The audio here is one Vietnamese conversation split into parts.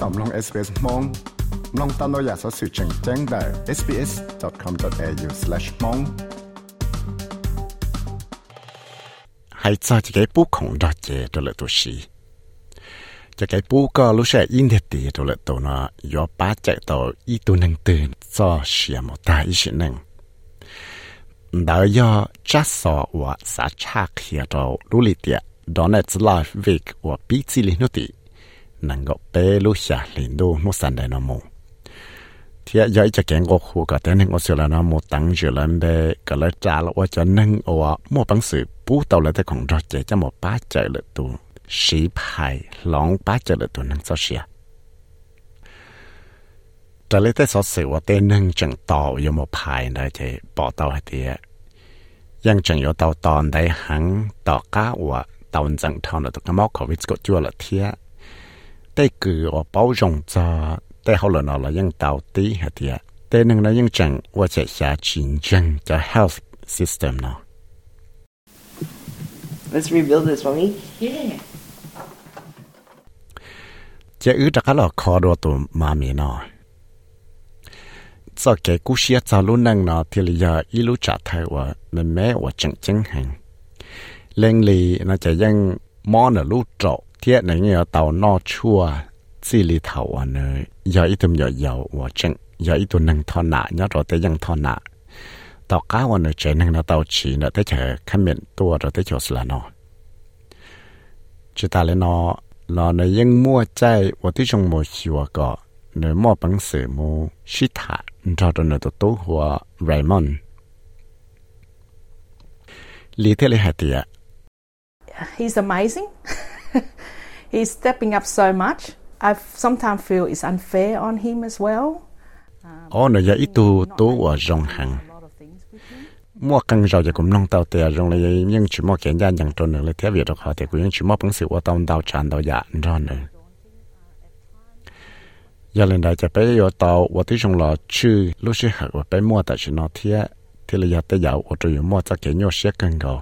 ต่อมลอง SBS มองลองตามเราอยากสอสื่อแจ้งแจ้งได้ sbs.com.au/mong ให้จ้าจะแก่ปุ๊ของดอเจตัวละตัวชีจะแก่ปุ๊ก็รู้ใช่อินเดียตีตัวละตัวนะยอป้าใจต่ออีตัวหนึ่งตื่นจอเสียมตาอีชิ้นหนึ่งดาวยอจะสอว่าสาชาเขียเรารู้ลิเตียดอนเนตส์ไลฟ์วิกว่าปีจิลินุติ นังก็เปลุชาลินดูนุสันไดนโมเทียย่อยจะแกงก็คู่กับแต่นึ่งอเสลานโมตั้งเจริญเบก็เลยจาละว่าจะนึ่งอวะมั่วปังสือปู้เตาเลยแต่ของรถเจจะหมดป้าเจอเลยตัวสีพายหลงป้าเจอเลยตัวนั่นเสียแต่เลยแต่สอดเสือว่าเต้นึ่งจังต่อยมพายได้เจปอเตาเตียยังจังอยู่เตาตอนได้หังต่อก้าวเตาจังทอนตัวกระมอกขอวิสก็จั่วละเทีย Đây cứ và bảo rộng cho đây hậu là là yang tàu tí hay thì tên nâng là yang chẳng và chạy xa chiến tranh cho health system nào. Let's rebuild this, mommy. Yeah. chế ư đã có là khó đồ tụ mà mi nó cho cái cú xia cho luôn năng nó thì là giờ ý lúc trả thay và mình mẹ và chẳng chẳng hành lên lì nó ยัง mò nó lúc trọ thiết này nhờ tàu no chua chỉ lì thầu à nè giờ ít tụm giờ giàu và chăng giờ ít tụm năng thọ nạ nhớ rồi tới năng thọ nạ tàu cá à nè chạy năng là tàu chỉ nè tới chạy khăn miệng tua rồi tới chỗ là nó chỉ ta lên nó nó nè dân mua chạy và tới trong mua hiệu cả nè mua bằng sự mua sĩ thả cho rồi nè tụ tụ hoa Raymond lý thế là hạt tiệt He's amazing. he's stepping up so much. I sometimes feel it's unfair on him as well. Ona ya dạ, itu to wa jong hang. Mua căng rau giờ cũng nông tàu tè rong là nhưng chỉ mua kiện ra nhận trôn nữa là thế việc được họ thì cũng chỉ mua bằng sự qua tông đào tràn đào dạ ra nữa. Giờ lên đại chỉ bây giờ tàu và tí rong là chư, lúc sẽ học và bây mua tại chỉ nó thế thế là giờ tới giờ và rồi mua cho kiện nhau sẽ căng rồi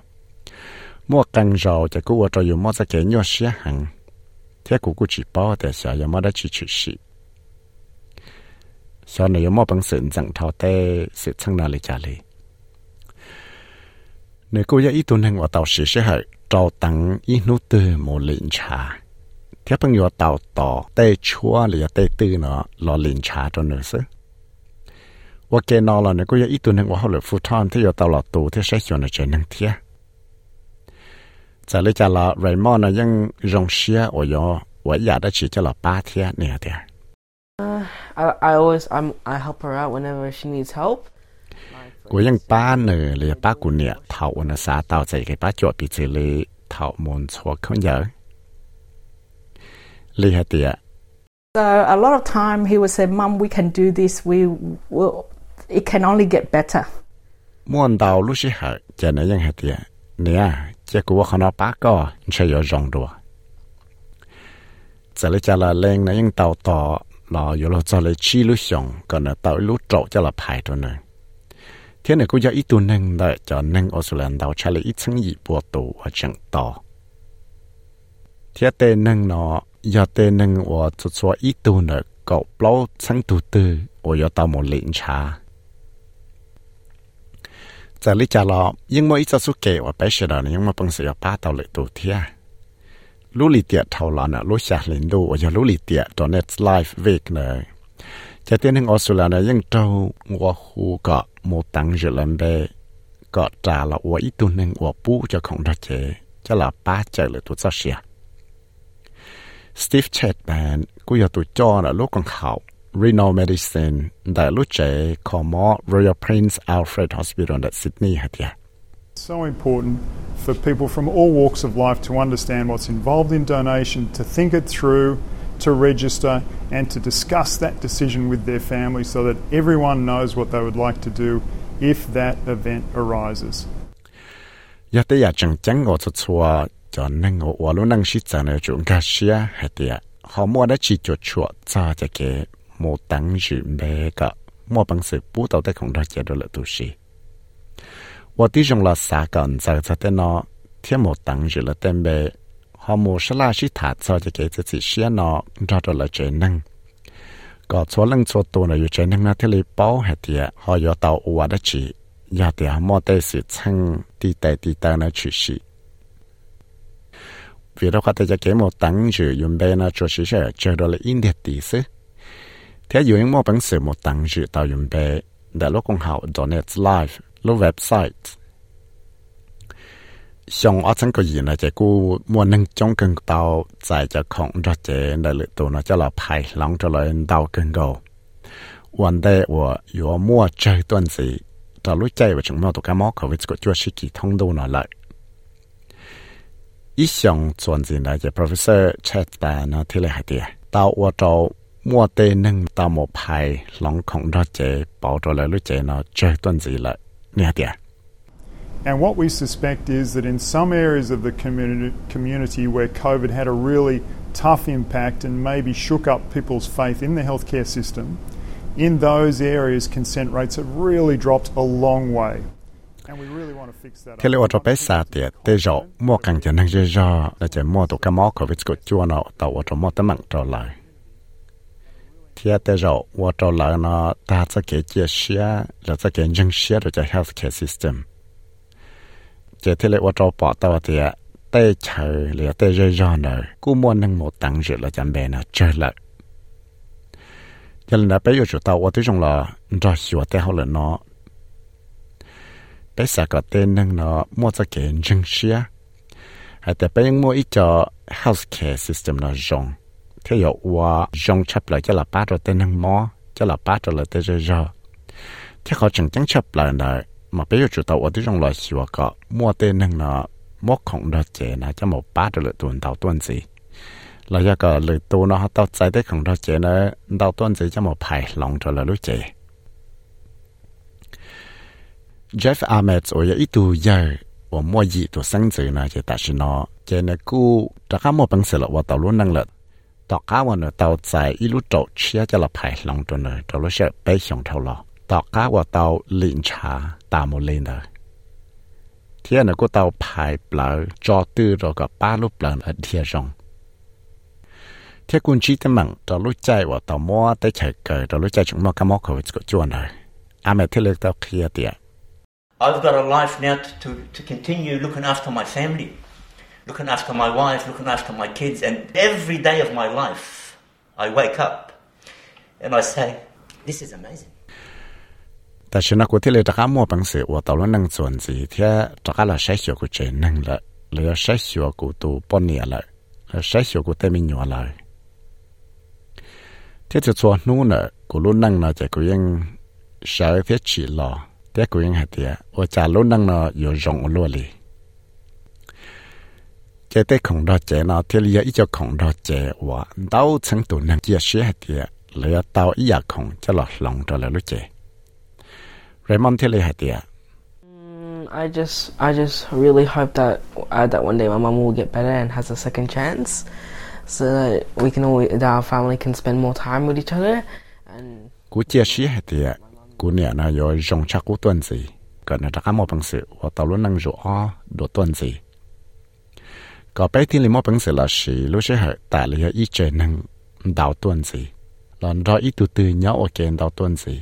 mua cần rồi thì cứ cho dùng mua ra cái nhau xe hàng thế cũng cũng chỉ bao để sợ giờ mua đã chỉ chỉ xí sau này mua bằng sự rằng thao tê sự chăng nào lấy trả lời. Nếu cô ấy tuân hành ở tàu sĩ sẽ hãy trao tặng ít nút từ một lĩnh trà. Thế bằng giờ tàu tỏ tê chúa là tê tư nó lo lĩnh trà cho nữa chứ và cái nào là nếu cô ấy tuân hành ở họ là phụ thon thế giờ tàu là tù, thế sẽ cho nó trở nên thiệt. chọn là chơi năng thế giờ lấy trả là Raymond là ยัง rong xia ở yo và giờ đã chỉ cho là ba thế nè thế I, I always I'm I help her out whenever she needs help. กูยังป้าเนอเลยป้ากูเนี่ยเท่าวันสาเต่าใจกับป้าจวดปีเจเลยเท่ามนชัวเขาเยอะเลยฮะเตีย So a lot of time he would say, "Mum, we can do this. We will. It can only get better." ม่วนดาวรู้สิเหอะจะไหนยังฮะเตียเนี่ย 结果可能八个却有容多。这里叫了另那用刀刀，那有了这里七路上，可能到一路走叫了排着呢。天呢，国家一度能的叫能奥斯兰到查理一层一波度我整到。天得能呢，要得能我做做一度呢，搞不老成都的，我要到某领查。 จะละเลงนะยังเต่าต่อรออยู่เราจะเลยชี้รู้สงก็เนเต่ารู้โจจะละภายตัวหนึ่ง thế này cũng do ít tuần nâng đợi cho nâng Australia đào trả lại ít sáng dị bộ tù và chẳng tỏ. thế tê nâng nó do tê nâng và cho cho ít tuần nữa cậu bao sáng tù tư và do tao một lệnh trả. giờ lý trả lọ nhưng mà ít cho số kể và bé sẽ đợi nhưng mà bằng sự ba tàu lệ tù thế lũ lì tiệt thầu lọ nè lũ xả lên đu và do lũ lì tiệt cho net live việc nữa cho tiên hình Australia này nhưng trâu ngõ khu có một tăng dự lần bề có trả là của ít tuần nên của bố cho không ra chế cho là ba chạy lại tụi sao xia Steve Chatman cũng có tụi cho là lúc còn học renal medicine tại lúc trẻ có mỏ Royal Prince Alfred Hospital tại Sydney hả tiệt So important for people from all walks of life to understand what's involved in donation, to think it through, to register, and to discuss that decision with their family so that everyone knows what they would like to do if that event arises. giờ tới giờ chẳng chẳng ngồi cho chùa cho nên ngồi ở lúc năng sĩ trả này chúng ta xia hay tiệt họ mua đã chỉ cho chùa cho cho cái mô tăng sự mê cả mô bằng sự bố tàu tới không ra chế đó là tu sĩ. Và tí dùng là xa gần giờ giờ tên nó thiên mô tăng sự là tên mê họ mô sẽ là sĩ thả cho cho cái sự sĩ nó, ra đó là chế năng. Có số lần số tu này chế năng nó thế là bảo hệ thì họ yêu tàu uva đó chỉ giờ thì họ mô tới sự chăng đi tới đi tới nó chỉ sĩ. Vì đó có thể cho cái một tăng sự dùng bên nó cho sĩ sẽ chờ đó là in đẹp tí xứ thế dụ những mô bằng sự một tăng dự tạo dùng bề để lúc công hậu Donate Life lúc website. Xong ở chân cái gì là chỉ cô muốn nâng trong cần tàu giải cho không ra chế để lựa tụ nó cho là phải lòng cho lời tàu cần gầu วันเดอว่าอยู่มั่วใจต้นสิตอนรู้ใจว่าฉันมั่วตัวกันมั่วเขาวิจก็จะสิกิท่องดูหน่อยเลยอีสองส่วนสินได้จะ professor chat แต่เนาะที่เลยหายเดียตาวว่าเรา mua tê nâng một phải lòng không cho chế bảo cho lại lúc chơi nó chơi tuần gì lại. Nghe đi And what we suspect is that in some areas of the community, community where COVID had a really tough impact and maybe shook up people's faith in the healthcare system, in those areas consent rates have really dropped a long way. Thế liệu cho bé xa tiệt tê rõ mua càng cho năng do là chỉ mua tụ cái mỏ của của chua nó tàu cho mua tấm mạng trở lại thì tế rồi và trở lại nó ta sẽ kể chia sẻ rồi sẽ kể nhân sẻ được cho healthcare system. Chỉ thế là và chỗ bỏ tao thì tê chờ là tê rơi ra nữa cú mua nâng một tặng rồi là chẳng bè nào chơi lại cho nên là bây giờ chúng tao và tôi trong là ra hiểu tê hậu là nó bây giờ có tên nâng nó mua cho kể nhân sẻ hay tại bây giờ mua ít cho healthcare system nó rong thế giờ qua rong chấp lại cho là bắt rồi tên nâng mò cho là bắt rồi là tê rơi ra thế họ chẳng chẳng chấp lại nữa mà bây giờ chúng ta ở đây trong loại xíu có mua tên năng nó mua không được chế nó cho một ba được tuần đầu tuần gì là do cái lời tu nó tao chạy tới không được chế nó đầu tuần gì cho một phải lòng cho là lúc chế Jeff Ahmed ở ít tu giờ 我莫以做生子呢，就但是呢，这呢股大家莫本事了，我道路能了， ตอกก้าวเนอตาใจอีลูโจเชียจะละไผ่ลงตัวเนอตัวลูเชไปสองเท่าลอตอกก้าวเตาลินชาตามเลนเนอเทียนก็เตาไผ่เปล่าจอตื้อรอกับป้าลูเปล่าเทียจงเทียกุญชีตมังตัวลูใจว่าตามัวได้เฉยเกิดตัวลูใจจงมัวกะมัวเขาจะจวนเลยอาเมที่เลือกตาเคลียเตีย I've got a life now to, to, to continue looking after my family. looking after my wife, looking after my kids, and every day of my life, I wake up and I say, This is amazing. ta shina ko tile ta kamo pang se wa ta lo nang chon ji thia ta kala sha xio ku che nang la le ya sha xio ku tu pon ni la la sha xio ku te min yo la cái tế khổng đo chế nó thì lý ý cho khổng đo chế và đau chẳng tụ năng kia xế hạt tìa lấy tao ý khổng cho lọt lòng cho lời lúc chế Raymond thì lý hạt tìa mm, I just I just really hope that uh, that one day my mom will get better and has a second chance so that we can all that our family can spend more time with each other and cú chia sẻ hết thì cú nè nó yo rong chắc cú tuần gì cần là chắc một bằng sự và tao luôn năng rủ đồ tuần gì Có bé thì một bằng sự là sự lúc sẽ hợp tại là ý trời năng đào tuần gì, lần đó ít từ từ nhớ ở kênh đào tuần gì.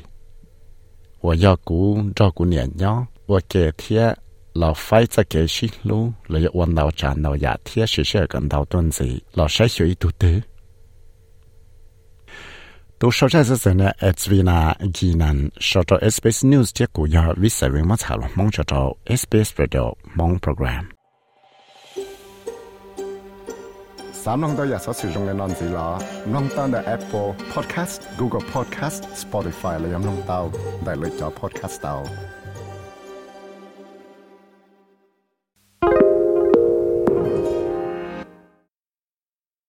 我要顾照顾年鸟，我给贴老飞在给西路，了要往老站老牙贴是是跟到段子，老晒学一度的。都说这是真的，S V 那技能，说到 SBS News 结果要 visa 人么查了，忙着到 SBS Radio 忙 program。 สามน้องตัวอยากสอสื่อตรงในนอนสีล้อน้องตั้งแต่ Apple Podcast Google Podcast Spotify และยังน้องเตาได้เลยจอ Podcast เตา